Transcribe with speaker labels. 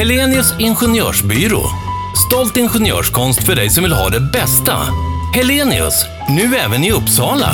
Speaker 1: Helenius Ingenjörsbyrå. Stolt ingenjörskonst för dig som vill ha det bästa. Helenius, nu även i Uppsala.